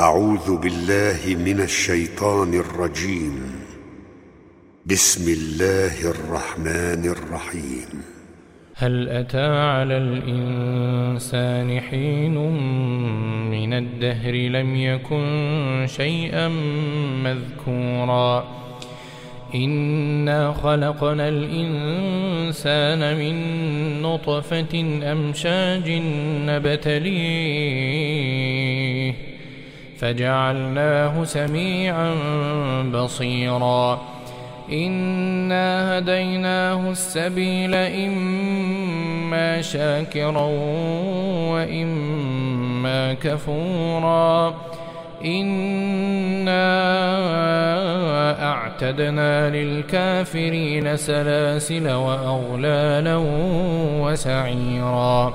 أعوذ بالله من الشيطان الرجيم. بسم الله الرحمن الرحيم. هل أتى على الإنسان حين من الدهر لم يكن شيئا مذكورا؟ إنا خلقنا الإنسان من نطفة أمشاج نبتليه. فجعلناه سميعا بصيرا. إنا هديناه السبيل إما شاكرا وإما كفورا. إنا أعتدنا للكافرين سلاسل وأغلالا وسعيرا.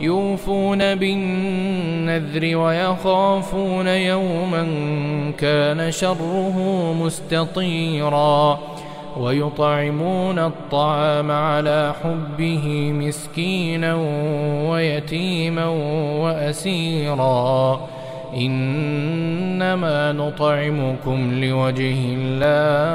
يوفون بالنذر ويخافون يوما كان شره مستطيرا ويطعمون الطعام على حبه مسكينا ويتيما وأسيرا إنما نطعمكم لوجه الله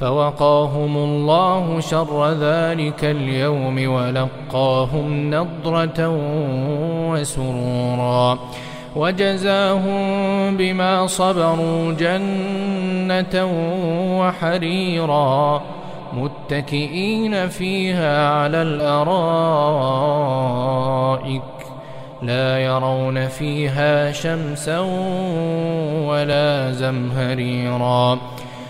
فوقاهم الله شر ذلك اليوم ولقاهم نضرة وسرورا وجزاهم بما صبروا جنة وحريرا متكئين فيها على الأرائك لا يرون فيها شمسا ولا زمهريرا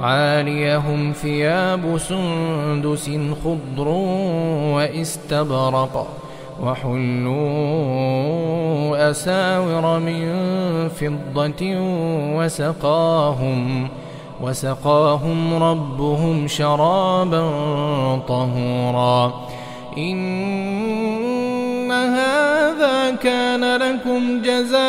عاليهم ثياب سندس خضر واستبرق وحلوا أساور من فضة وسقاهم وسقاهم ربهم شرابا طهورا إن هذا كان لكم جزاء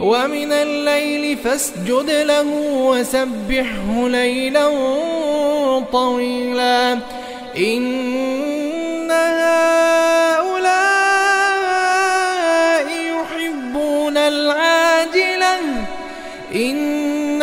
ومن الليل فاسجد له وسبحه ليلا طويلا. إن هؤلاء يحبون العاجلة. إن